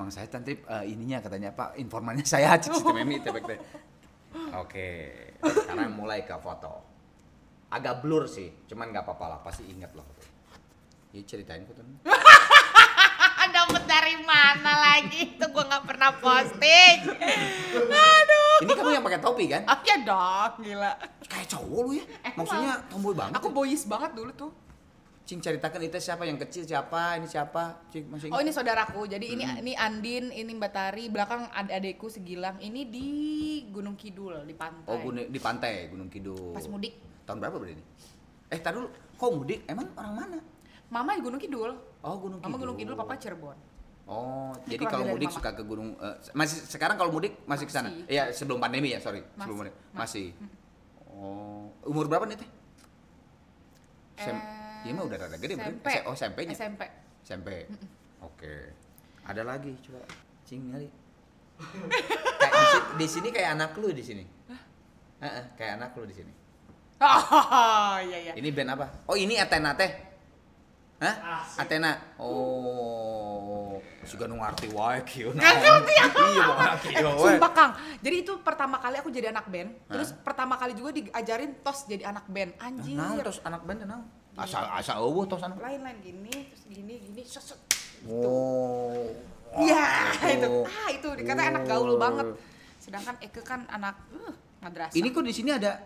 emang saya nanti eh, ininya katanya Pak informannya saya sistem ini tepek teh. Oke, sekarang mulai ke foto. Agak blur sih, cuman nggak apa-apa lah, pasti ingat lah foto. Ya ceritain fotonya. Dapat dari mana lagi? Itu gua nggak pernah posting. Aduh. Ini kamu yang pakai topi kan? Ah, ya dong, gila. Kayak cowok lu ya? Eh, Maksudnya tomboy banget. Aku boys banget dulu tuh. Cing ceritakan itu siapa yang kecil siapa, ini siapa? Cing masih Oh ingat? ini saudaraku. Jadi ini ini Andin, ini Mbak Tari, belakang ad adekku segilang. Ini di Gunung Kidul di pantai. Oh gunung, di pantai Gunung Kidul. Pas mudik. Tahun berapa berarti ini? Eh, tar dulu. Kok mudik? Emang orang mana? Mama di Gunung Kidul. Oh, Gunung Kidul. Mama Gunung Kidul, papa Cirebon. Oh, Ini jadi kalau mudik mama. suka ke gunung eh, masih sekarang kalau mudik masih ke sana. Masih. Iya, sebelum pandemi ya, sorry. Sebelum Masih. mudik. Masih. Oh, umur berapa nih, Teh? Eh, Iya mah udah rada gede berarti. SMP. Se- Oh, SMP-nya. SMP. SMP. Oke. Ada lagi coba cing nyari. kayak di, sini, di sini kayak anak lu di sini. Heeh, kayak anak lu di sini. Oh, iya iya. Ini band apa? Oh, ini Athena teh. Hah? Athena. Oh, suka nu ngarti wae kieu. Nggak ngerti aku. Iya, mau ngerti wae. sumpah Kang. Jadi itu pertama kali aku jadi anak band. Hah? Terus pertama kali juga diajarin tos jadi anak band. Anjir. Nah, terus anak band naon? Asa asa eueuh tos anak. Lain-lain gini, terus gini, gini, set, set. Oh. Iya, gitu. itu. Ah, itu dikata anak gaul banget. Sedangkan Eke kan anak uh, madrasah. Ini kok di sini ada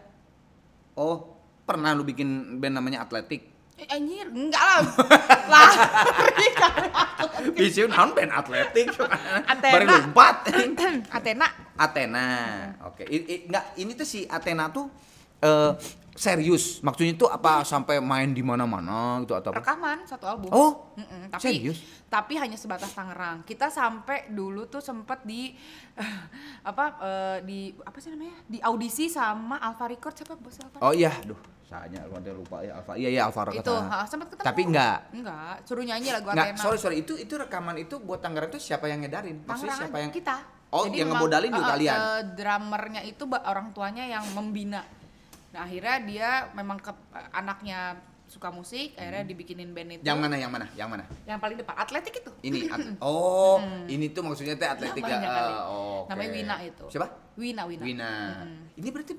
Oh, pernah lu bikin band namanya Atletik? Eh, anjir, enggak lah. Aku. Bisa naon band Atletik? Athena. Bari lompat. Athena. Athena. Oke. I- enggak, ini tuh si Athena tuh eh serius. Maksudnya tuh apa sampai main di mana-mana gitu atau apa? Rekaman satu album. Oh, Mm-mm, tapi serius? tapi hanya sebatas Tangerang. Kita sampai dulu tuh sempet di apa eh, di apa sih namanya? Di audisi sama Alpha Record siapa bos Alpha? Oh iya, aduh, saya lupa lupa ya Alfa. Iya iya Alfa itu Record. ha, sempet ketemu. Tapi enggak. Enggak, suruh nyanyi lagu Enggak, sorry sorry itu itu rekaman itu buat Tangerang itu siapa yang ngedarin? Maksudnya Tangerang siapa yang kita. Oh, yang memang, ngemodalin juga eh, eh, kalian? eh, drummernya itu orang tuanya yang membina. Nah, akhirnya dia memang ke, anaknya suka musik, akhirnya dibikinin band itu. Hmm. Yang mana yang mana? Yang mana? Yang paling depan, atletik itu. Ini at- oh, ini tuh maksudnya teh atletik ya. Eh, oh, oke. Namanya Wina itu. Siapa? Wina, Wina. Wina. Mm-mm. Ini berarti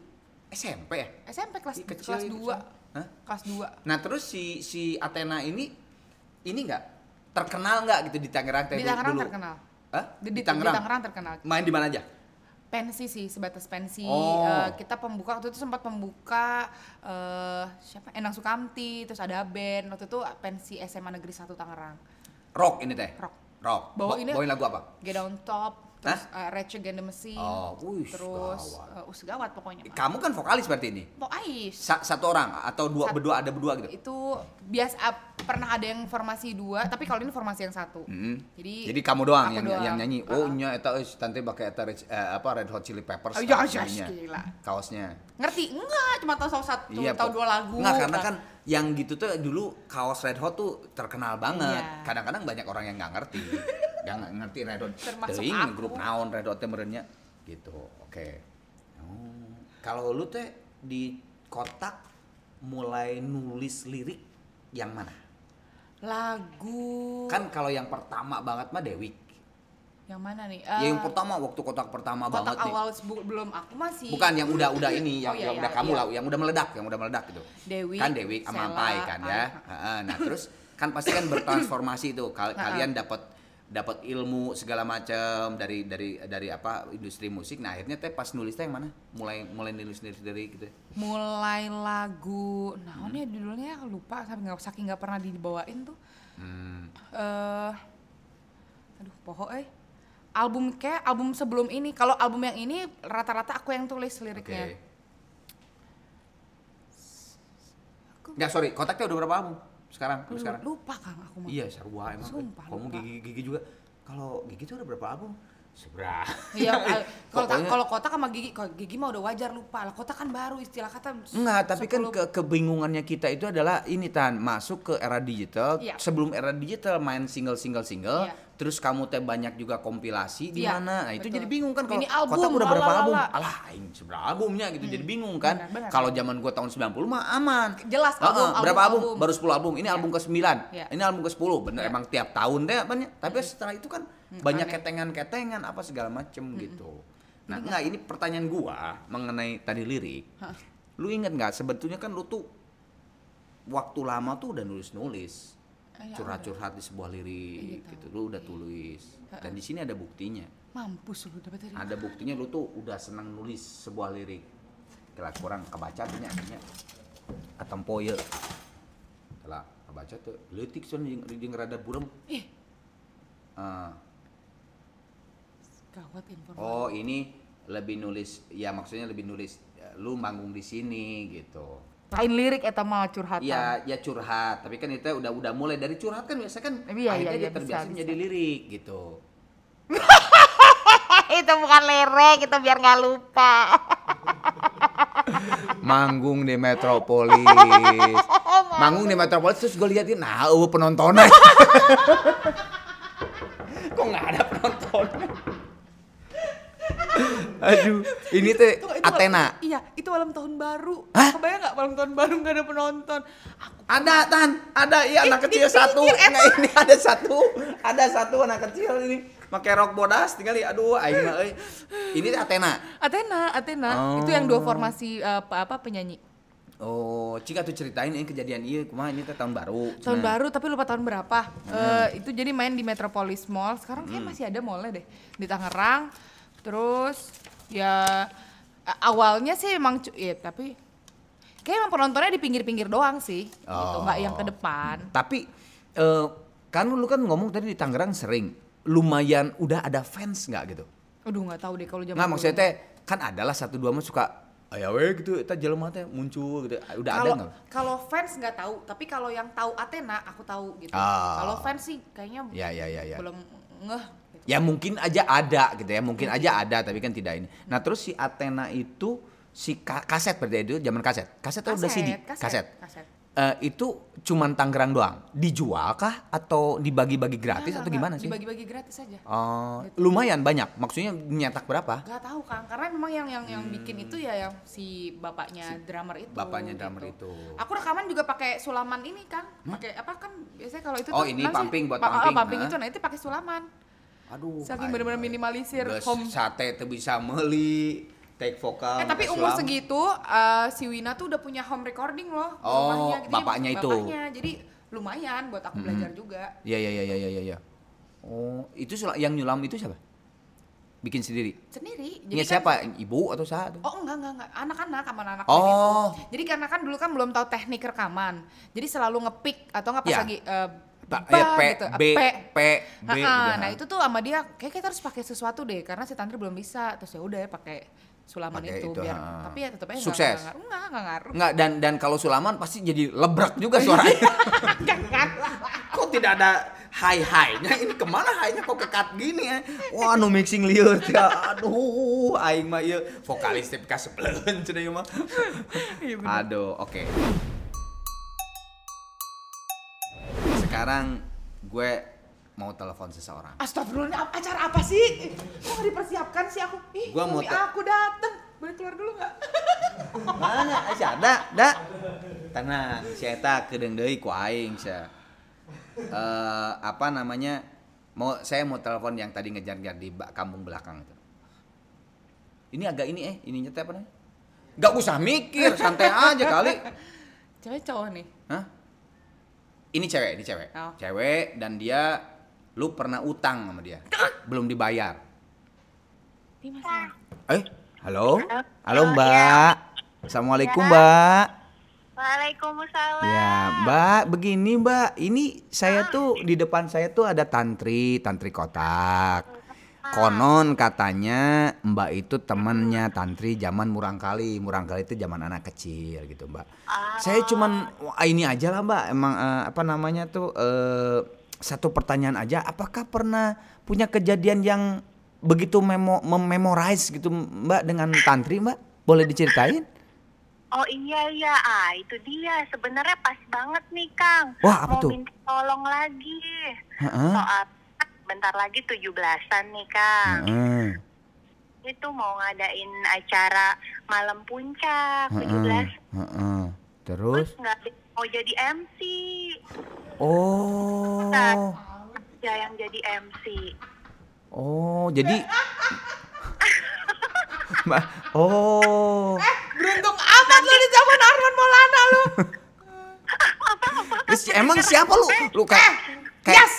SMP ya? SMP kelas kecil kelas 2. Hah? Kelas 2. Nah, terus si si Athena ini ini enggak terkenal nggak gitu di Tangerang Di Tangerang dulu? terkenal. Hah? Di, Di, di, Tangerang. di Tangerang terkenal. Main di mana aja? Pensi sih, sebatas pensi. Oh. Eh, kita pembuka waktu itu sempat pembuka eh siapa? Endang Sukamti, terus ada band. Waktu itu pensi SMA Negeri 1 Tangerang. Rock ini teh. Rock. Rock. Bawa Ba- ini- bawain lagu apa? Get Down Top, terus uh, Rage Against the Machine. Oh, wih, terus gawat. uh, us gawat pokoknya. Mah. Kamu kan vokalis berarti ini. Pok Ais. Sa- satu orang atau dua Sat- berdua ada berdua gitu? Itu biasa uh, pernah ada yang formasi dua, tapi kalau ini formasi yang satu. Mm. Jadi Jadi kamu doang yang doang. yang nyanyi. Oh, Ah. nya eta euy tante pakai eta eh, apa Red Hot Chili Peppers. Oh, iya, kan iya, gila. Kaosnya. Ngerti? Enggak, cuma tahu satu, tahu Pok. dua lagu. Nggak, karena kan yang gitu tuh dulu kaos Red Hot tuh terkenal banget. Iya. Kadang-kadang banyak orang yang nggak ngerti. yang nggak ngerti Red Hot. Termasuk aku. grup naon Red Hot teh merenya gitu. Oke. Oh. Kalau lu teh di kotak mulai nulis lirik yang mana? lagu Kan kalau yang pertama banget mah Dewi. yang mana nih? ya yang Eh, pertama waktu kotak pertama kotak banget nih. awal sebu- belum aku masih Bukan yang udah udah ini yang, Oh, iya, yang iya, udah kamu iya. lah, yang udah meledak, yang udah meledak gitu. Dewi, kan Dewi sama Ampai kan ya. ah. Nah, terus kan pasti kan bertransformasi itu. Kal- kalian dapat dapat ilmu segala macam dari dari dari apa industri musik. Nah, akhirnya teh pas nulis teh yang mana? Mulai mulai nulis nulis dari gitu. mulai lagu nah ini judulnya lupa saking nggak saking nggak pernah dibawain tuh Hmm. eh aduh poho eh album kayak album sebelum ini kalau album yang ini rata-rata aku yang tulis liriknya Aku- Nggak, sorry, kotaknya udah berapa album? Sekarang, Lu- sekarang. lupa kang aku mah Iya, sarua emang. Sumpah, Kamu lupa. gigi gigi juga. Kalau gigi tuh udah berapa album? Seberapa? Iya, kalau kalau kota sama gigi, kalau gigi mah udah wajar lupa lah. Kota kan baru istilah kata. Enggak, tapi kan 10 ke kebingungannya kita itu adalah ini tan masuk ke era digital. Iya. Sebelum era digital main single single single, Iya. Terus kamu teh banyak juga kompilasi di mana. Nah, itu betul. jadi bingung kan kalau album, kota udah berapa lalala. album? Alah, aing seberapa albumnya gitu. Jadi bingung kan. Kalau zaman gua tahun 90 mah aman. Jelas, Heeh, album, berapa album, album? album. Baru 10 album. Ini Iya. album ke-9. Iya. Ini album ke-10. Bener Iya. emang tiap tahun deh apanya. Tapi setelah itu kan banyak aneh. ketengan-ketengan apa segala macem gitu. Nah, enggak ini pertanyaan gua mengenai tadi lirik. Hah. Lu inget nggak sebetulnya kan lu tuh waktu lama tuh udah nulis-nulis ya curhat-curhat di sebuah lirik Iya, gitu. lu udah tulis. Dan di sini ada buktinya. Mampus lu dapat dari ada buktinya lu tuh udah senang nulis sebuah lirik. Kira kurang kebaca artinya artinya atempo ya lah kebaca tuh letik soalnya jeung rada burem. Ih, Ah, gawat informasi. oh ini lebih nulis ya maksudnya lebih nulis lu manggung di sini gitu Lain lirik eta mah curhatan. Iya, ya curhat. Tapi kan itu udah udah mulai dari curhat kan biasa kan Iya, akhirnya iya, dia iya, terbiasa bisa, menjadi lirik gitu. itu bukan lerek, itu biar nggak lupa. Manggung di Metropolis. Manggung di Metropolis terus gue liatin, nah, uh, penontonnya. Kok nggak ada penonton? Aduh, ini teh Athena. Iya, malam tahun baru. Hah? Kebayang nggak malam tahun baru nggak ada penonton? Aku Ada tan, ada iya anak kecil satu. Nggak ini ada satu, ada satu anak kecil ini pakai rok bodas tinggal aduh aing mah euy. Ini Athena. Athena, Athena. Oh. Itu yang dua formasi eh, apa, apa penyanyi. Oh, Cika tuh ceritain ini kejadian iya kumaha ini tahun baru. Tahun Cenah. baru tapi lupa tahun berapa. Eh, itu jadi main di Metropolis Mall. Sekarang kayak Hmm. masih ada mallnya deh di Tangerang. Terus ya awalnya sih emang ya, tapi kayak emang penontonnya di pinggir-pinggir doang sih. Gitu, Oh. nggak yang ke depan. Tapi eh kan lu kan ngomong tadi di Tangerang sering lumayan udah ada fans nggak gitu? Aduh nggak tahu deh kalau zaman Nggak maksudnya teh kan adalah satu dua mah suka aya we gitu eta jelema teh muncul gitu. Udah ada kalau nggak? kalau fans nggak tahu tapi kalau yang tahu Athena aku tahu gitu Ah. kalau fans sih kayaknya Ya ya ya ya. belum ngeh gitu. Ya mungkin aja ada gitu ya, mungkin aja ada tapi kan tidak ini. Nah, terus si Athena itu si ka- kaset berarti itu zaman kaset. Kaset atau udah CD? kaset kaset Eh, itu cuman Tangerang doang. Dijual kah atau dibagi-bagi gratis Nggak, atau gimana sih? dibagi-bagi gratis aja Oh, lumayan banyak. Maksudnya nyetak berapa? nggak tahu kang karena memang yang yang yang bikin itu ya yang si bapaknya drummer itu bapaknya drummer gitu. itu. aku rekaman juga pakai sulaman ini kang pakai apa kan biasanya kalau itu Oh, tuh ini pumping buat pumping, pumping ah. itu nah itu pakai sulaman Aduh. Saking mah. minimalisir home. sate teu bisa meuli, take vokal. Eh tapi umur segitu eh, si Wina tuh udah punya home recording loh Oh, rumahnya. Jadi bapaknya itu. Bapaknya. Jadi lumayan buat aku belajar juga. Iya iya iya iya iya iya. Oh, itu yang nyulam itu siapa? Bikin sendiri. Sendiri. Ini kan- siapa? Ibu atau siapa? Oh enggak enggak enggak anak-anak aman anak Oh. Jadi karena kan dulu kan belum tahu teknik rekaman. Jadi selalu ngepick atau nggak pas Ya. lagi eh, Ba- ba ya, P, gitu, B, P. P, B, gitu, nah ha. itu tuh sama dia kayak kita harus pakai sesuatu deh karena si Tantri belum bisa terus ya udah ya pakai sulaman Pakai itu, itu, biar ha. tapi ya tetap aja nggak- Sukses? nggak enggak ngaruh Enggak dan dan kalau sulaman pasti jadi lebrak juga suaranya. kok tidak ada high high-nya? Ini ke mana high-nya kok kekat gini ya? Wah, nu mixing lieur teh. Aduh, aing mah ieu vokalis teh ka sepeleun cenah ieu mah. Iya. Aduh, oke. Sekarang gue mau telepon seseorang. Astagfirullah, ini acara apa sih? Kok nggak dipersiapkan sih aku? Ih, Gua mau aku dateng. Boleh keluar dulu nggak? Mana? Si ada, da. Tenang, si eta kedeung deui ku aing sia. Eh, apa namanya? Mau saya mau telepon yang tadi ngejar-ngejar di kampung belakang itu. Ini agak ini eh, ininya teh apa namanya? Gak usah mikir, santai aja kali. Cewek cowok nih. Hah? Ini cewek, ini cewek. Oh. Cewek dan dia lu pernah utang sama dia. Belum dibayar. Ini masalah. Eh, halo? Halo, Oh, Mbak. Assalamualaikum, Mbak. Waalaikumsalam. Ya, Mbak, begini Mbak, ini saya tuh di depan saya tuh ada tantri, tantri kotak. Konon katanya Mbak itu temannya tantri zaman murang kali, murang kali itu zaman anak kecil gitu Mbak. Saya cuman wah, ini aja lah Mbak, emang eh, apa namanya tuh eh, satu pertanyaan aja, apakah pernah punya kejadian yang begitu memo memorize gitu Mbak dengan tantri Mbak? Boleh diceritain? Oh iya iya, ah itu dia. Sebenarnya pas banget nih Kang. Wah, apa Mau tuh? minta tolong lagi. Heeh. Soal bentar lagi 17-an nih, Kang. Heeh. Itu mau ngadain acara malam puncak Heeh. 17. Heeh. Terus Terus? nggak mau jadi MC. Oh. Ya yang jadi MC. Oh, jadi Ma- Oh. Beruntung amat lu di zaman Arman Maulana lu. Terus emang siapa lu? Lu kayak kayak Yes.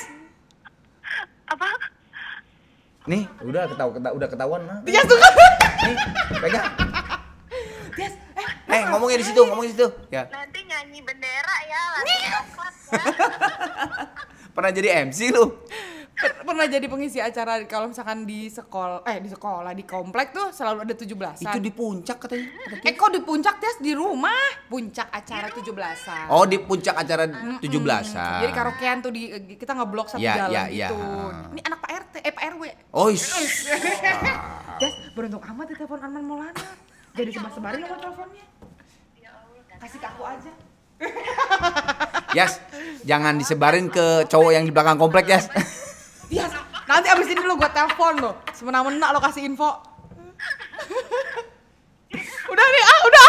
Nih, udah ketawa, ketawa udah ketahuan nah. Yes tuh. Nih, pegang. Yes. Eh, Eh, ngomongnya di situ, ngomongnya di situ. Ya. Nanti nyanyi bendera ya, lagu coklat ya. Pernah jadi MC lu? Per- pernah jadi pengisi acara kalau misalkan di sekolah eh di sekolah di komplek tuh selalu ada 17-an. Itu di puncak katanya. kata dia. Eh kok di puncak Tes di rumah? Puncak acara 17-an. Oh, di puncak acara 17-an. Jadi karaokean tuh di kita ngeblok satu Ya, jalan ya, ya. gitu. Ini anak Pak RT, eh Pak RW. Oh, is. Des, beruntung amat di telepon Arman Maulana. Jadi sebar-sebarin nomor teleponnya. Kasih ke aku aja. Yas, jangan disebarin ke cowok yang di belakang komplek, Yas. Yes, nanti abis ini lu gua telepon lo. Semena-mena lo kasih info. udah nih, ah udah.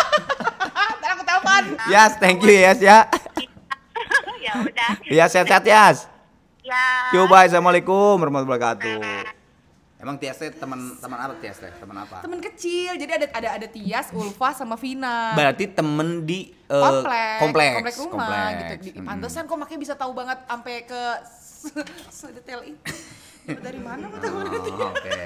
Ntar aku telepon. Yas, thank you Yas ya. ya udah. Ya sehat-sehat Yas. Ya. Coba Assalamualaikum warahmatullahi wabarakatuh. Emang Tias teh teman teman apa Tias teh? Teman apa? Temen kecil, jadi ada ada ada Tias, Ulfa sama Vina. Berarti temen di eh, komplek, kompleks, komplek rumah kompleks. gitu. Di. Pantesan kok makanya bisa tahu banget sampai ke sedetail itu. Dari mana berarti? Oh, Oke.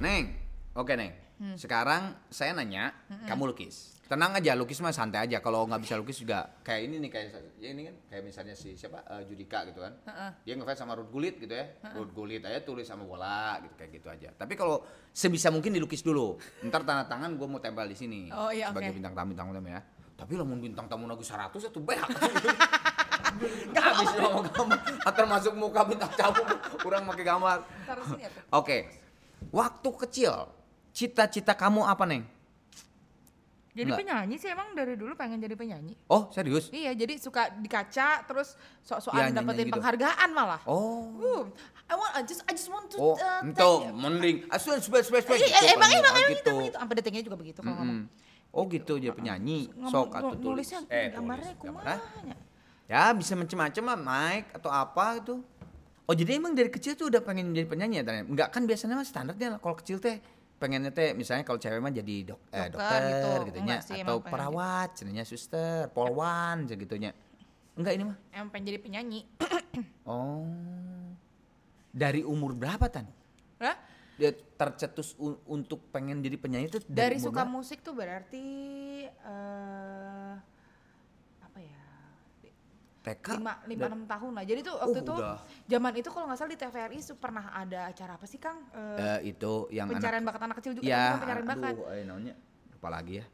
Neng, oke Neng. Hmm. Sekarang saya nanya, kamu lukis. Tenang aja, lukis mah santai aja. Kalau nggak bisa lukis juga kayak ini nih kayak ya ini kan kayak misalnya si siapa Eh, Judika gitu kan. Heeh. Dia ngefans sama Ruth Gullit gitu ya. Ruth Gullit aja tulis sama bola gitu kayak gitu aja. Tapi kalau sebisa mungkin dilukis dulu. Ntar tanda tangan gue mau tempel di sini Oh, iya, sebagai oke. bintang tamu bintang tamu ya. Tapi mau bintang tamu lagu 100 itu beak. Gak habis mau gambar. Atau masuk muka bintang tamu kurang pakai gambar. Ya. Oke. Waktu kecil, cita-cita kamu apa, Neng? Jadi Nggak. penyanyi sih emang dari dulu pengen jadi penyanyi. Oh, serius? Iya, jadi suka di kaca terus sok-sokan nyanyi dapetin gitu. penghargaan malah. Oh. Uh, I want I just I just want to Oh, uh, itu thank- mending. Spes, spes. Iya, Gitu, emang emang gitu. emang gitu. Sampai detiknya juga begitu kalau ngomong. Oh gitu jadi penyanyi, sok atau tulis. nulisnya Eh, gambarnya ah? kumanya. Ya bisa macam-macam lah, Mike atau apa gitu. Oh jadi emang dari kecil tuh udah pengen jadi penyanyi ya ternyata? Enggak kan biasanya mah standarnya kalau kecil teh pengennya teh misalnya kalau cewek mah jadi dok, eh, Dokter dokter, gitu. gitu nya Enggak sih, atau perawat, cenanya suster, polwan segitunya. Enggak ini mah. Emang pengen jadi penyanyi. Oh. Dari umur berapa tan? Hah? Dia tercetus un- untuk pengen jadi penyanyi itu Dari umur suka berapa? musik tuh berarti eh apa ya? TK. lima lima enam tahun lah. Jadi tuh waktu Oh, itu udah. zaman itu kalau nggak salah di TVRI pernah ada acara apa sih Kang? Eh, Eh, itu yang pencarian anak bakat anak kecil juga ya, bukan pencarian bakat. aduh, namanya lupa lagi ya.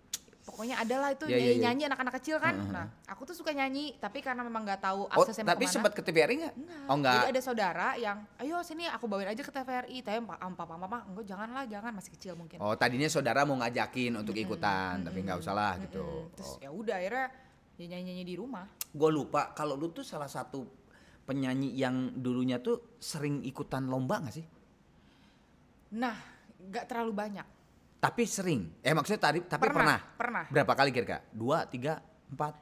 Pokoknya ada lah itu Ya, ya, nyanyi, ya. nyanyi anak-anak kecil kan. Nah, aku tuh suka nyanyi, tapi karena memang nggak tahu Oh, aksesnya mau tapi sempat ke TVRI enggak? Enggak. Oh, enggak. Jadi ada saudara yang, ayo sini aku bawain aja ke TVRI. Tapi pak am papa mama, enggak jangan lah, jangan masih kecil mungkin. Oh, tadinya saudara mau ngajakin untuk ikutan, tapi nggak usah lah gitu. Hmm, Terus ya udah akhirnya ya nyanyi-nyanyi di rumah. Gue lupa kalau lu tuh salah satu penyanyi yang dulunya tuh sering ikutan lomba nggak sih? Nah, nggak terlalu banyak. Tapi sering. Eh maksudnya tadi tapi Pernah, pernah. pernah. Berapa kali kira-kira? Dua, tiga, empat?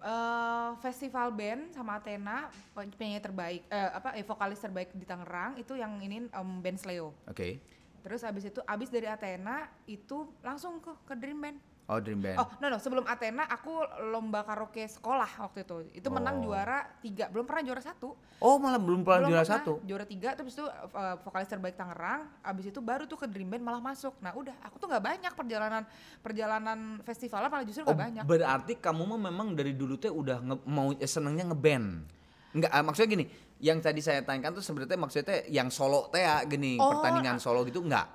Eh, festival band sama Athena pen- penyanyi terbaik eh, apa eh, vokalis terbaik di Tangerang itu yang ini em, band Sleo. Oke. Terus abis itu abis dari Athena itu langsung ke ke Dream Band. Oh, Dream Band. Oh, no no, sebelum Athena aku lomba karaoke sekolah waktu itu. Itu menang Oh. juara tiga, belum pernah juara satu. Oh, malah belum pernah Belum juara pernah. satu. Juara tiga, terus itu uh, vokalis terbaik Tangerang. Abis itu baru tuh ke Dream Band malah masuk. Nah udah, aku tuh nggak banyak perjalanan perjalanan festivalnya malah justru Oh, nggak banyak. berarti kamu mah memang dari dulu teh udah nge- mau eh, senengnya ngeband. Enggak, ah, maksudnya gini, yang tadi saya tanyakan tuh sebenarnya maksudnya yang solo teh ya gini, Oh, pertandingan solo gitu enggak?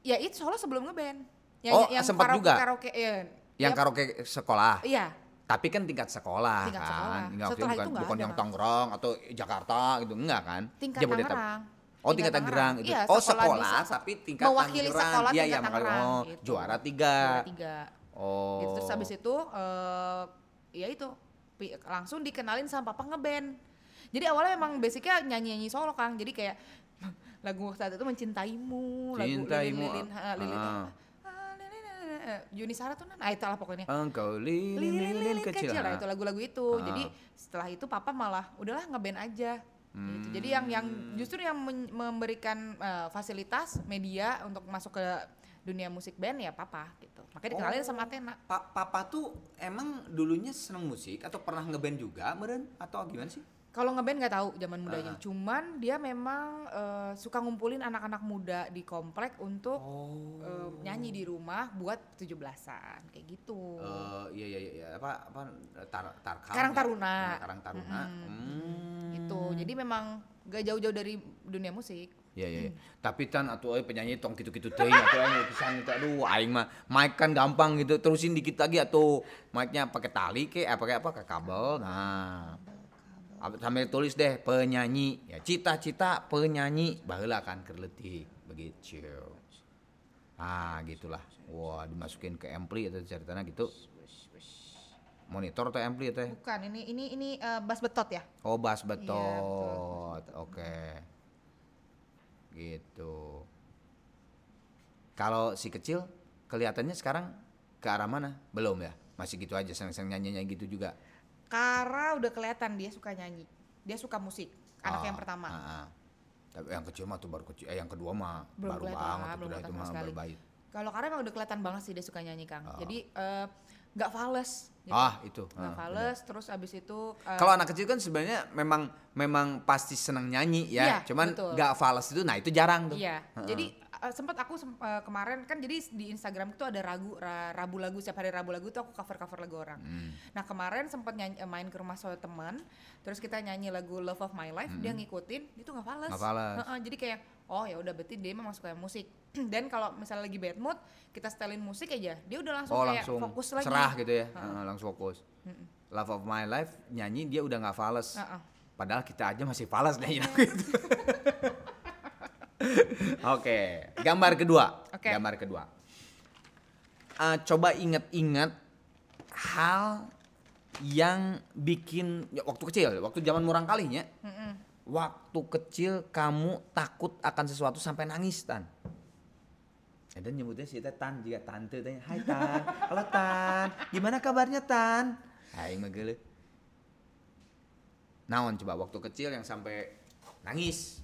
Ya itu solo sebelum ngeband. Oh, sempet karaoke, juga? Karaoke, iya. Yang Ya, karaoke sekolah. Iya. Tapi kan tingkat sekolah Tingkat kan. sekolah. Enggak, Setelah bukan, itu bukan yang Kak. Tangerang atau Jakarta gitu, enggak kan? Tingkat. Tangerang. Oh, tingkat Tangerang itu. Iya, oh, sekolah se- tapi tingkat mewakili Tangerang. sekolah Iya, tingkat makanya Tangerang, oh, gitu. juara tiga. Juara tiga. Oh. Gitu. Terus habis itu eh ya itu langsung dikenalin sama papa ngeband jadi awalnya emang basicnya nyanyi nyanyi solo kang jadi kayak lagu saat itu mencintaimu lagu Cintaimu, lilin lilin lilin ah. Ah, lilin, lilin, eh, Yuni Sara tuh nah itulah pokoknya Engkau lilin lilin lilin kecil. nah, ah. itu lagu-lagu itu Ah. jadi setelah itu papa malah udahlah ngeband aja gitu. jadi yang yang Hmm. justru yang memberikan eh, fasilitas media untuk masuk ke dunia musik band ya papa gitu makanya dikenalin Oh. sama Athena Pa- papa tuh emang dulunya seneng musik atau pernah ngeband juga meren atau gimana sih? Kalau ngeband nggak tahu zaman mudanya, Ah. cuman dia memang eh, suka ngumpulin anak-anak muda di komplek untuk Oh. eh, nyanyi di rumah buat 17-an kayak gitu. Eh, iya iya iya apa apa tar, Karang ya? Taruna. Nah, Karang Taruna. Hmm. Gitu. Jadi memang gak jauh-jauh dari dunia musik. Iya iya. iya. Tapi tan atuh euy penyanyi tong kitu-kitu teuing atuh aing lukisan itu aduh aing mah mic kan gampang gitu terusin dikit lagi atuh mic-nya pakai tali ke apa pakai apa ke kabel. Nah. Sambil tulis deh penyanyi ya cita-cita penyanyi baheula kan keur leutik begitu. Ah gitulah. Wah dimasukin ke ampli atau ceritanya gitu. Monitor atau ampli teh? Bukan, ini ini ini bass betot ya. Oh bass Iya, betot. Oke. Gitu. Kalau si kecil kelihatannya sekarang ke arah mana? Belum ya? Masih gitu aja seneng-seneng nyanyi-nyanyi gitu juga. Kara udah kelihatan dia suka nyanyi. Dia suka musik. Anak Ah, yang pertama. ah, ah. Tapi yang kecil mah tuh baru kecil. Eh yang kedua mah Belum baru banget belum itu mah sekali. baru bayi. Kalau Kara emang udah kelihatan banget sih dia suka nyanyi, Kang. Ah. Jadi eh, nggak fales. Jadi, Ah itu. nggak ah, fales, terus abis itu eh, Kalau anak kecil kan sebenarnya memang memang pasti senang nyanyi ya, Iya, cuman betul. nggak fals itu, nah itu jarang tuh. Iya. Heeh. Jadi uh, sempat aku sem- uh, kemarin kan jadi di Instagram itu ada ragu ra- rabu lagu setiap hari rabu lagu tuh aku cover cover lagu orang. Hmm. Nah kemarin sempat nyanyi uh, main ke rumah saudara teman, terus kita nyanyi lagu Love of My Life, dia ngikutin, itu nggak fales. Hmm. Nggak fales. Heeh, jadi kayak oh ya udah berarti dia memang suka musik. Dan kalau misalnya lagi bad mood, kita setelin musik aja, dia udah langsung Oh kayak langsung fokus lagi. serah gitu ya, Heeh, langsung fokus. Love of my life nyanyi dia udah nggak fales. Heeh. Padahal kita aja masih fales nyanyi lagu itu. Oke, gambar kedua. Oke. Gambar kedua. Eh, coba inget-inget hal yang bikin ya, waktu kecil, waktu zaman murang kalinya. Waktu kecil kamu takut akan sesuatu sampai nangis tan. Dan nyebutnya si Tan juga tante tanya, "Hai Tan, halo Tan, gimana kabarnya Tan?" Hai mah. Naon coba waktu kecil yang sampai nangis.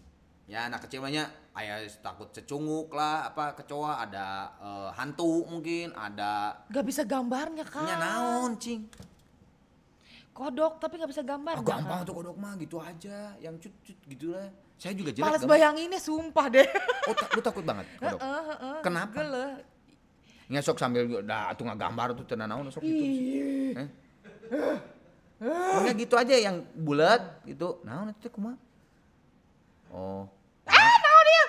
Ya anak kecil banyak, ayah takut cecunguk lah, apa kecoa, ada eh, hantu mungkin, ada Gak bisa gambarnya kan? nya naon cing. Kodok tapi gak bisa gambar. Ah, gampang tuh kodok mah gitu aja, yang cut cut gitu lah. Saya juga jelek. Males bayanginnya sumpah deh. Oh, ta- lu takut banget kodok. Heeh, heeh. Kenapa? Geleh. Nggak sok sambil dah atuh gambar tuh tenan naon sok gitu. Eh? Pokoknya gitu aja yang bulat gitu. Naon itu kumaha? Oh. Ah, naon dia?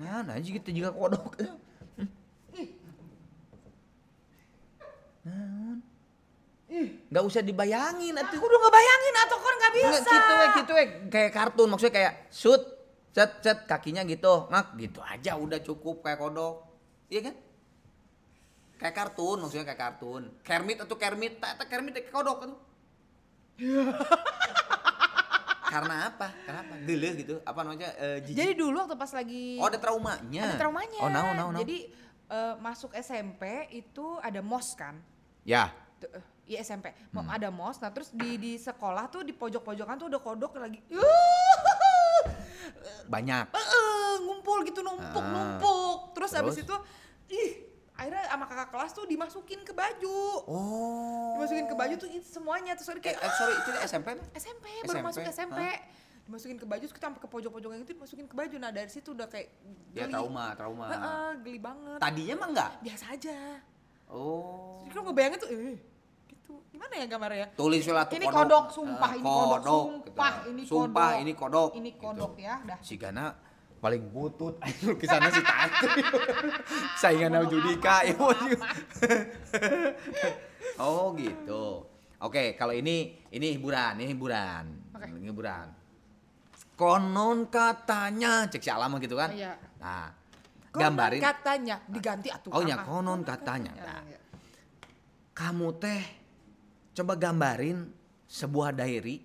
Nah, nah gitu juga kodok. Naon? Nggak usah dibayangin atuh. Udah ngebayangin atau kan gak bisa. Nggak, gitu we, gitu we. Kayak kartun maksudnya kayak shoot, set, set kakinya gitu, ngak gitu aja udah cukup kayak kodok. Iya kan? Kayak kartun maksudnya kayak kartun. Kermit atau Kermit, tak tak Kermit kayak kodok tuh. Karena apa? Kenapa? Geuleuh gitu. Apa namanya? Eh, jijik. Jadi dulu waktu pas lagi oh, ada traumanya. ada traumanya. Oh, naon naon naon. Jadi eh, masuk SMP itu ada mos kan. ya. Tuh, eh, Iya SMP, Hmm. ada mos. Nah terus di di sekolah tuh di pojok-pojokan tuh ada kodok lagi. Banyak. Eh, ngumpul gitu numpuk Ah. numpuk. Terus, habis Terus? itu, ih akhirnya sama kakak kelas tuh dimasukin ke baju. Oh. Dimasukin ke baju tuh semuanya terus Eh, kayak eh, sorry, itu SMP apa? SMP baru SMP, masuk SMP hah? dimasukin ke baju terus kita sampai ke pojok-pojok yang itu dimasukin ke baju nah dari situ udah kayak Ya geli. trauma, trauma. Heeh, geli banget Tadinya mah enggak? biasa aja Oh. jadi kalau ngebayangin tuh eh gitu gimana ya gambarnya tulis lah tuh ini kodok sumpah Eh, ini kodok sumpah gitu. ini sumpah kodok ini kodok ini gitu. kodok ya dah si Gana paling butut lukisannya si Tante saingan Judika. Ya oh gitu. Oke kalau ini ini hiburan ini hiburan. Oke. ini hiburan. Konon katanya cek si alama gitu kan? Iya. nah Konon gambarin katanya diganti atuh. Oh, ya, konon katanya. Ya, Nah. kamu teh coba gambarin sebuah diary.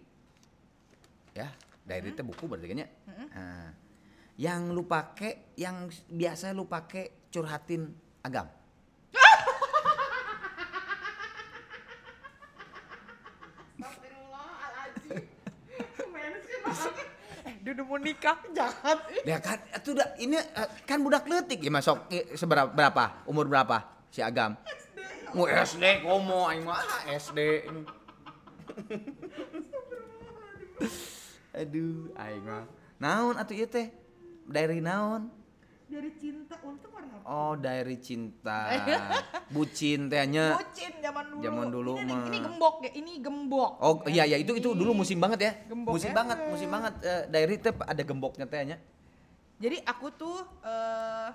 Ya diary itu buku berarti kan ya Nah, yang lu pakai yang biasa lu pakai curhatin agam. Eh, dia udah mau nikah, jahat. ya kan itu udah ini eh, kan budak letik ya masuk seberapa berapa? Umur berapa? Si agam. Mau SD komo aing mah ah, SD aduh aing mah. Naon atuh ieu teh dari naon Dari cinta untung warna apa? oh dari cinta bucin tehnya Bucin zaman dulu. Zaman dulu ini, mah. Ini gembok ya, ini gembok. Oh iya ya itu itu dulu musim banget ya. Gembok musim ya. banget, musim banget. Eh, diary teh ada gemboknya tehnya. Jadi aku tuh eh,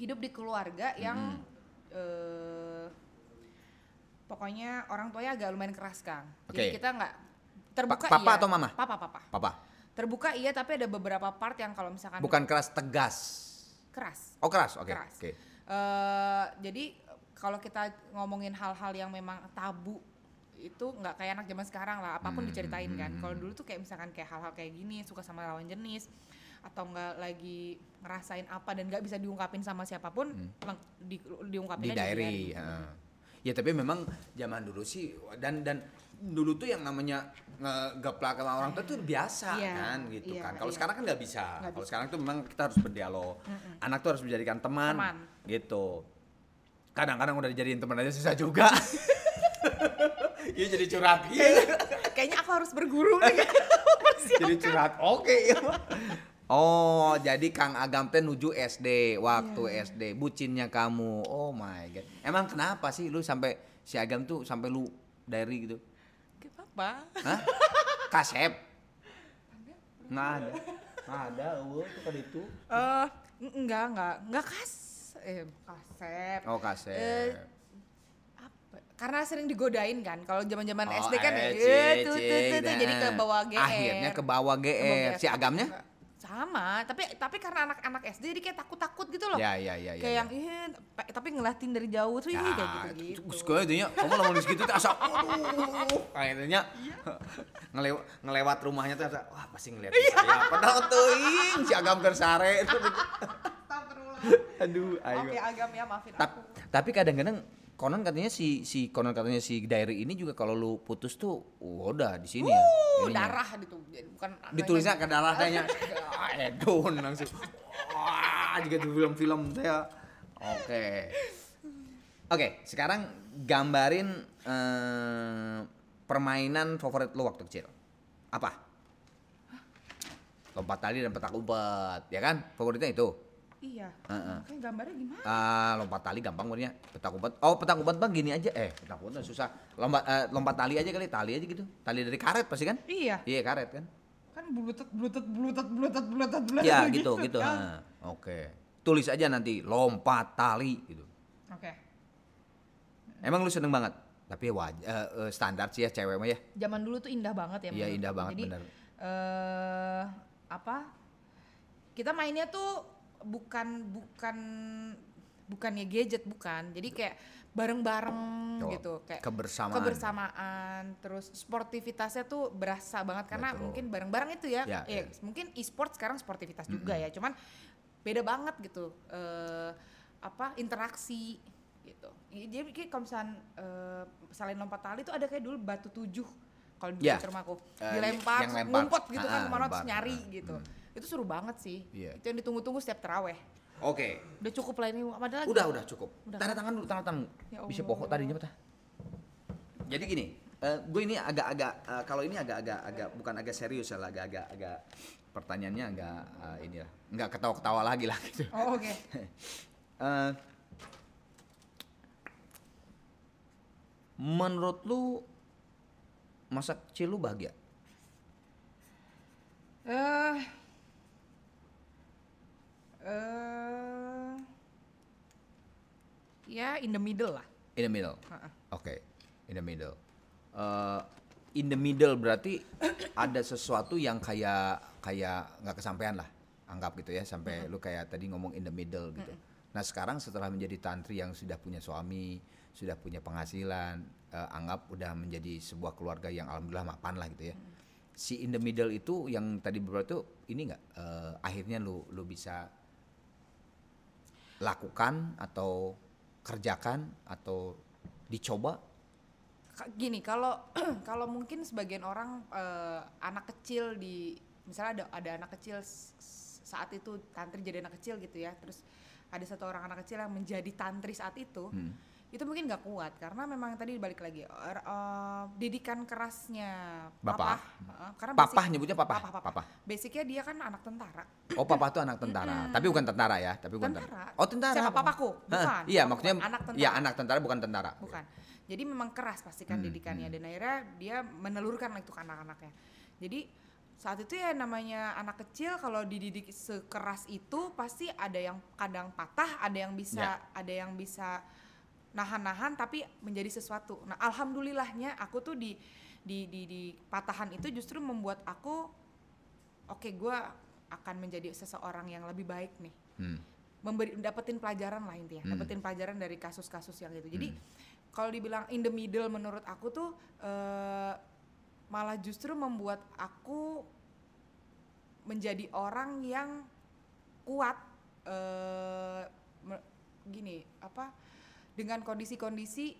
hidup di keluarga yang eh, pokoknya orang tuanya agak lumayan keras Kang. Jadi Oke. kita nggak terbuka papa iya. atau mama? Papa papa. Papa. Terbuka iya tapi ada beberapa part yang kalau misalkan Bukan keras tegas. keras. Oh keras, oke. Keras. Oke. Eh, jadi kalau kita ngomongin hal-hal yang memang tabu itu nggak kayak anak zaman sekarang lah apa pun Hmm, diceritain kan hmm, kalau dulu tuh kayak misalkan kayak hal-hal kayak gini suka sama lawan jenis atau nggak lagi ngerasain apa dan nggak bisa diungkapin sama siapa pun leng- di, diungkapinnya Hmm. Di diary. heeh. Ya tapi memang zaman dulu sih dan dan dulu tuh yang namanya ngegeplak sama orang tua tuh biasa Iya, kan gitu iya, kan. Kalau iya. sekarang kan nggak bisa. Kalau sekarang tuh memang kita harus berdialog. Anak tuh harus menjadikan teman, Teman. gitu. Kadang-kadang udah dijadiin teman aja susah juga. Iya jadi curhat. kayaknya aku harus berguru nih jadi curhat oke ya Oh, jadi Kang Agam teh nuju SD waktu Iya. SD, bucinnya kamu. Oh my god. Emang kenapa sih lu sampai si Agam tuh sampai lu diary gitu? Apa Hah? Kasep? Nggak ada. Nggak ada, eueuh tuh kan itu. eh enggak enggak enggak kas eh kasep Oh, kasep. Eh, apa karena sering digodain kan kalau zaman-zaman Oh, SD kan tuh, cik, tuh, tuh, jadi ke nah. bawah GR Akhirnya ke bawah Ke GR. Si Agamnya? Sama tapi tapi karena anak-anak SD jadi kayak takut-takut gitu loh Ya, ya, ya, ya. kayak ya. yang ih tapi ngeliatin dari jauh tuh ih, kayak gitu gitu gue itu nya, kamu lamun di segitu tuh asa aduh, nya. Ngelew, ngelewat rumahnya tuh asa, wah pasti ngeliat saya. Padahal tuh ing si agam kersare. Aduh, ayo. oke agam ya maafin Tap- aku tapi kadang-kadang konon katanya si si konon katanya si diary ini juga kalau lu putus tuh udah di sini ya. uh ininya. darah gitu Jadi bukan Ditulisnya ke darah kayaknya. Ah, Edon langsung. Wah, juga di film-film saya. Oke. Oke, sekarang gambarin eh, permainan favorit lu waktu kecil. Apa? Lompat tali dan petak umpet, ya kan? Favoritnya itu. Iya Heeh. Kayak gambarnya gimana Ah, lompat tali gampang sebenarnya. Petak umpet. Oh, petak umpet bang gini aja. Eh, petak umpet susah. Lompat eh, lompat tali aja kali, tali aja gitu. Tali dari karet pasti kan? iya Iya, karet kan? kan bluetooth bluetooth bluetooth bluetooth bluetooth bluetooth Ya, gitu gitu. kan. Nah, Oke. Tulis aja nanti lompat tali gitu. oke Emang lu seneng banget? Tapi eh, standar sih ya cewek mah ya. zaman dulu tuh indah banget ya Iya, indah banget, jadi bener. eh apa kita mainnya tuh bukan bukan bukannya gadget bukan jadi kayak bareng-bareng Oh, gitu kayak kebersamaan. kebersamaan terus sportivitasnya tuh berasa banget karena Betul. mungkin bareng-bareng itu ya, Ya, Eh, ya. mungkin e-sport sekarang sportivitas juga ya cuman beda banget gitu eh apa interaksi gitu jadi kayak kalau misalnya eh, selain lompat tali tuh ada kayak dulu batu tujuh kalau di Ya. rumahku Eh, dilempar, lempar. ngumpet gitu kan Ah, ke mana terus nyari Ah, gitu hmm. Itu seru banget sih Iya. itu yang ditunggu-tunggu setiap teraweh Oke. udah cukup lah ini ada lagi Udah, udah cukup. Udah. Tanda tangan dulu, tanda tangan. Ya Bisa Allah. pokok tadinya apa tah? Jadi gini, gue ini agak-agak eh, kalau ini agak-agak agak bukan agak serius ya, lah, agak-agak agak pertanyaannya agak eh, ini lah, nggak ketawa-ketawa lagi lah gitu. oh oke Eh, menurut lu masa kecil lu bahagia? eh eh ya in the middle lah In the middle. Ha-ha. Oke, in the middle. Eh, in the middle berarti ada sesuatu yang kayak kayak nggak kesampaian lah, anggap gitu ya sampai lu kayak tadi ngomong in the middle gitu. Nah sekarang setelah menjadi tantri yang sudah punya suami, sudah punya penghasilan, eh, anggap udah menjadi sebuah keluarga yang alhamdulillah mapan lah gitu ya. Si in the middle itu yang tadi beberapa itu ini nggak eh, akhirnya lu lu bisa lakukan atau kerjakan atau dicoba gini kalau kalau mungkin sebagian orang eh, anak kecil di misalnya ada ada anak kecil saat itu tantri jadi anak kecil gitu ya terus ada satu orang anak kecil yang menjadi tantri saat itu Hmm. Itu mungkin nggak kuat karena memang tadi balik lagi er- eh, didikan kerasnya papa eh, karena basic- nyebutnya papah. Papa, papa. Papah. basicnya dia kan anak tentara Oh, papa tuh anak tentara. Tapi bukan tentara ya, tapi bukan Tentara. Oh, tentara. Siapa papaku? Bukan. Iya, maksudnya. Anak tentara. Iya, anak tentara bukan tentara. bukan jadi memang keras pastikan Hmm, didikannya hmm. dan akhirnya dia menelurkan itu ke anak-anaknya jadi saat itu ya namanya anak kecil kalau dididik sekeras itu pasti ada yang kadang patah ada yang bisa Ya. ada yang bisa nahan-nahan tapi menjadi sesuatu nah alhamdulillahnya aku tuh di di di, di patahan itu justru membuat aku oke gue akan menjadi seseorang yang lebih baik nih Hmm. memberi dapetin pelajaran lah intinya Hmm. dapetin pelajaran dari kasus-kasus yang itu jadi Hmm. kalau dibilang in the middle menurut aku tuh eh, malah justru membuat aku menjadi orang yang kuat eh, me- gini apa dengan kondisi-kondisi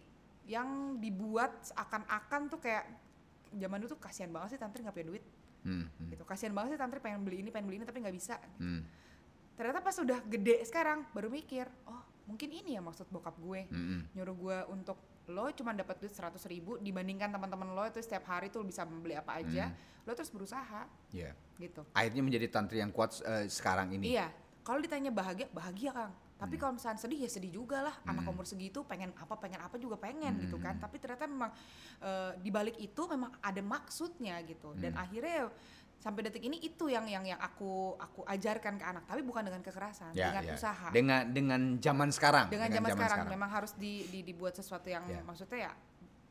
yang dibuat seakan-akan tuh kayak zaman dulu tuh kasihan banget sih tantri nggak punya duit Hmm. hmm, gitu kasihan banget sih tantri pengen beli ini pengen beli ini tapi nggak bisa hmm, ternyata pas udah gede sekarang baru mikir oh mungkin ini ya maksud bokap gue hmm, hmm. nyuruh gue untuk lo cuma dapat duit seratus ribu dibandingkan teman-teman lo itu setiap hari tuh bisa membeli apa aja Hmm. lo terus berusaha Iya. gitu Akhirnya menjadi tantri yang kuat eh, sekarang ini. iya kalau ditanya bahagia bahagia kang tapi kalau misalnya sedih ya sedih juga lah anak Hmm. umur segitu pengen apa pengen apa juga pengen gitu kan Hmm. tapi ternyata memang eh, di balik itu memang ada maksudnya gitu dan Hmm. akhirnya sampai detik ini itu yang yang yang aku aku ajarkan ke anak tapi bukan dengan kekerasan Ya, dengan ya. usaha Dengan dengan zaman sekarang. dengan zaman sekarang, memang harus di, di- dibuat sesuatu yang Ya. maksudnya ya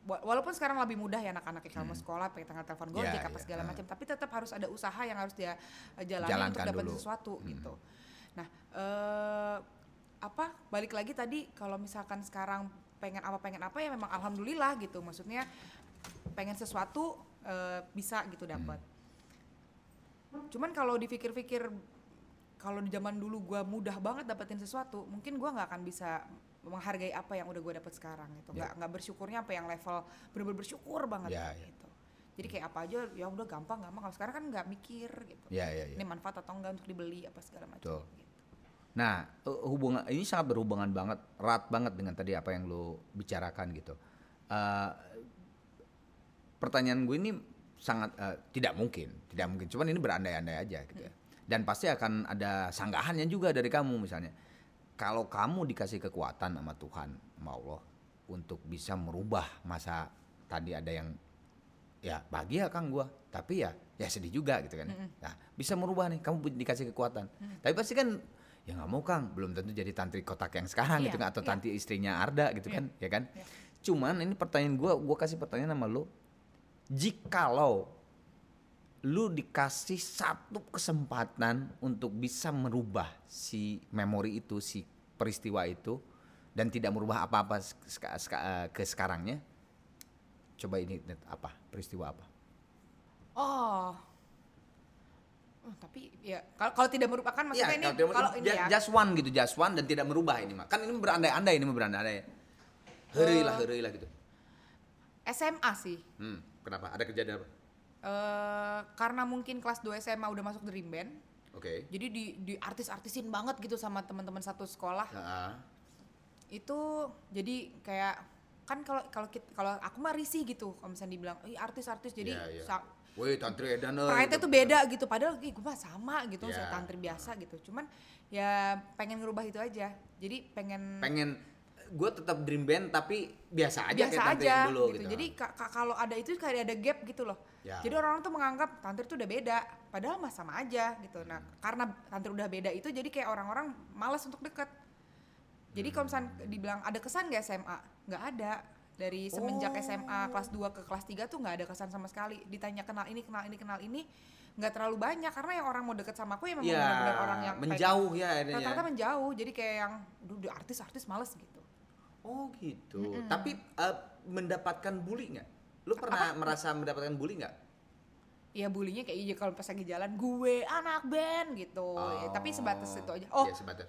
wa- walaupun sekarang lebih mudah ya anak-anak kalau mau Hmm. sekolah pakai tanggal telepon Ya, gojek apa ya, segala ah. macam tapi tetap harus ada usaha yang harus dia eh, jalani Jalankan untuk dapat sesuatu Hmm. gitu nah eh, apa balik lagi tadi kalau misalkan sekarang pengen apa pengen apa ya memang alhamdulillah gitu. Maksudnya pengen sesuatu eh, bisa gitu dapat cuman kalau dipikir-pikir kalau di zaman dulu gua mudah banget dapetin sesuatu mungkin gua nggak akan bisa menghargai apa yang udah gue dapet sekarang gitu. Nggak nggak bersyukurnya apa yang level bener-bener bersyukur banget Ya, ya. gitu. Jadi kayak apa aja ya udah gampang gampang. Kalau sekarang kan nggak mikir gitu. Ya, ya, ya. ini manfaat atau enggak untuk dibeli apa segala macam gitu. Nah, hubungan ini sangat berhubungan banget, erat banget dengan tadi apa yang lo bicarakan gitu. Eh, pertanyaan gue ini sangat eh, tidak mungkin, tidak mungkin. Cuman ini berandai-andai aja gitu ya. Dan pasti akan ada sanggahannya juga dari kamu misalnya. Kalau kamu dikasih kekuatan sama Tuhan, sama Allah untuk bisa merubah masa tadi ada yang ya bahagia kang gua tapi ya ya sedih juga gitu kan nah bisa merubah nih kamu dikasih kekuatan tapi pasti kan ya nggak mau kang. Belum tentu jadi tantri kotak yang sekarang Iya, gitu kan atau tantri istrinya Arda gitu Iya. kan ya kan? Iya. cuman ini pertanyaan gua gua kasih pertanyaan sama lo jikalau lu dikasih satu kesempatan untuk bisa merubah si memori itu si peristiwa itu dan tidak merubah apa-apa eh, ke sekarangnya coba ini apa? Peristiwa apa? Oh Oh, tapi ya kalau kalau tidak merupakan maksudnya ini kalau kalau ini ya. just one gitu just one dan tidak merubah ini mah kan ini berandai-andai ini berandai-andai. Heri lah Eh. heri lah gitu SMA sih. Hmm, kenapa? Ada kejadian apa? Eh, karena mungkin kelas 2 SMA udah masuk dream band. Oke. Jadi di di artis-artisin banget gitu sama teman-teman satu sekolah. Nah, itu jadi kayak kan kalau kalau kalau aku mah risih gitu kalau misalnya dibilang artis-artis. Jadi Iya, iya. Woi tantri edan eh, pride-nya gitu. tuh beda gitu padahal ih, gue mah sama gitu Iya. saya tantri biasa gitu cuman ya pengen ngerubah itu aja jadi pengen pengen gue tetap dream band tapi biasa aja biasa kayak tantri aja yang dulu gitu. gitu. Jadi ka- ka- kalau ada itu kayak ada gap gitu loh. Ya. Jadi orang-orang tuh menganggap tantri itu udah beda, padahal mah sama aja gitu. Nah, karena tantri udah beda itu jadi kayak orang-orang malas untuk deket. Jadi kalau misalnya dibilang ada kesan gak SMA? Nggak ada. Dari semenjak Oh. SMA kelas 2 ke kelas 3 tuh nggak ada kesan sama sekali. Ditanya kenal ini, kenal ini, kenal ini, nggak terlalu banyak karena yang orang mau deket sama aku ya memang ya benar-benar orang yang menjauh ya pengen- akhirnya rata-rata menjauh. Jadi kayak yang, duh, artis-artis males gitu. Oh gitu. Tapi eh, mendapatkan bully nggak? Lu pernah merasa mendapatkan bully nggak? ya bulinya kayak iya kalau pas lagi jalan gue anak band gitu Ya, tapi sebatas itu aja oh Iya, sebatas.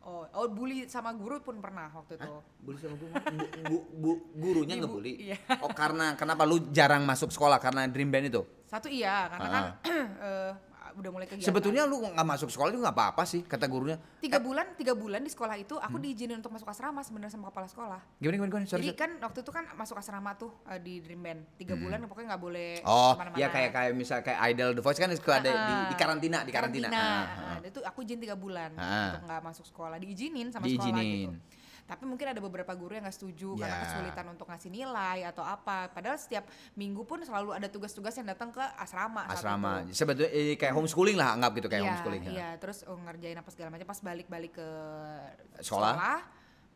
Oh oh bully sama guru pun pernah waktu itu Bully sama guru? Bu- bu- bu- gurunya Ibu, ngebully? iya. Oh karena kenapa lu jarang masuk sekolah karena dream band itu? satu iya karena kan eh, udah mulai kegiatan Sebetulnya lu nggak masuk sekolah itu nggak apa-apa sih kata gurunya. tiga bulan tiga bulan di sekolah itu aku diizinin untuk masuk asrama sebenarnya sama kepala sekolah Gimana gimana gimana? Sorry, jadi kan waktu itu kan masuk asrama tuh eh, di Dream Band tiga bulan pokoknya nggak boleh Oh, ke mana-mana. ya kayak kayak misal kayak Idol The Voice kan suka ada di, di karantina, di karantina. Ah, ah. Nah, itu aku izin tiga bulan Ah. untuk nggak masuk sekolah diizinin sama sekolah Diizinin. gitu tapi mungkin ada beberapa guru yang nggak setuju Ya. karena kesulitan untuk ngasih nilai atau apa padahal setiap minggu pun selalu ada tugas-tugas yang datang ke asrama Asrama. Sebetulnya eh, kayak homeschooling lah anggap gitu kayak Iya, homeschooling. ya. Iya, terus oh, ngerjain apa segala macam pas balik-balik ke Sekolah?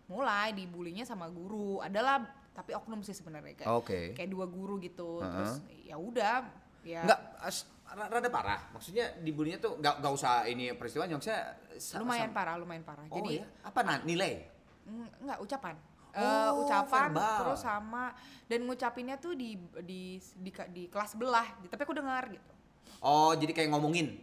mulai dibulinya sama guru. Adalah tapi oknum sih sebenarnya kayak Oke. kayak dua guru gitu. Heeh. Terus ya udah ya ra- rada parah. Maksudnya dibulinya tuh enggak enggak usah ini peristiwanya maksudnya sa- lumayan parah, lumayan parah. Oh, Jadi ya? apa nah, nilai? Enggak ucapan. Oh, Eh, ucapan verbal. terus sama dan ngucapinnya tuh di di di, di kelas sebelah, tapi aku dengar gitu. Oh, jadi kayak ngomongin.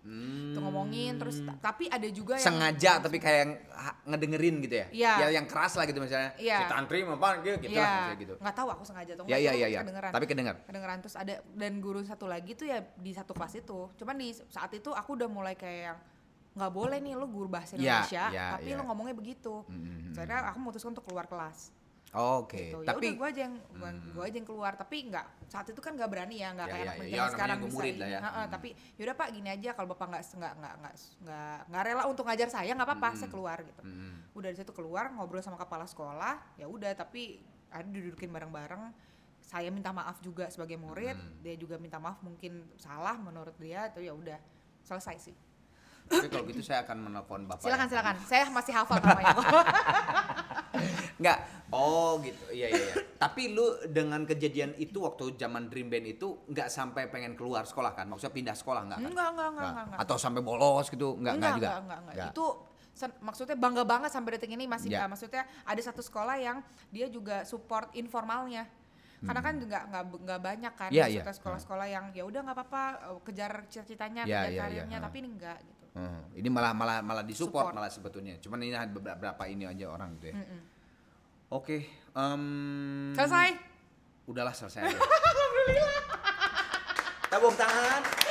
Hmm. Tuh ngomongin terus tapi ada juga yang sengaja tapi kayak ngedengerin gitu ya. Iya. Ya yang keras lah gitu misalnya. Iya. Si tantri apa gitu, gitu Iya, lah gitu. nggak tahu aku sengaja atau Ya nggak, ya ya ya. kedengeran. Tapi kedengar. kedengeran terus ada dan guru satu lagi tuh ya di satu kelas itu cuman di saat itu aku udah mulai kayak yang nggak boleh nih lu guru bahasa Ya, Indonesia ya, tapi ya. lu ngomongnya begitu Mm-hmm. akhirnya aku memutuskan untuk keluar kelas Oke. gitu. ya Tapi gue aja yang gua aja yang keluar tapi nggak saat itu kan nggak berani ya nggak Ya, kayak ya, anak ya. Ya, sekarang bisa murid lah ya. Heeh, Hmm. tapi yaudah pak gini aja kalau bapak nggak nggak nggak nggak nggak rela untuk ngajar saya nggak apa-apa saya keluar gitu Mm. udah dari situ keluar ngobrol sama kepala sekolah ya udah tapi ada didudukin bareng-bareng saya minta maaf juga sebagai murid Hmm. dia juga minta maaf mungkin salah menurut dia itu ya udah selesai sih Tapi kalau gitu saya akan menelpon Bapak. silakan silakan saya masih hafal namanya Enggak. Oh gitu. Iya iya iya. Tapi lu dengan kejadian itu waktu zaman Dream Band itu nggak sampai pengen keluar sekolah kan? Maksudnya pindah sekolah enggak kan? enggak enggak enggak enggak, enggak. Atau sampai bolos gitu? Enggak enggak, juga. enggak, enggak, enggak. Itu maksudnya bangga banget sampai detik ini masih uh, maksudnya ada satu sekolah yang dia juga support informalnya. Karena kan nggak nggak nggak banyak kan Iya, iya. maksudnya sekolah-sekolah yang ya udah nggak apa-apa kejar cita-citanya, Iya, kejar iya, karirnya, iya. tapi ini enggak gitu. Hmm, ini malah malah malah disupport Support. malah sebetulnya. Cuman ini ada beberapa ini aja orang gitu ya. Mm-mm. Oke. em, Selesai. Udahlah selesai aja. Tabung tangan.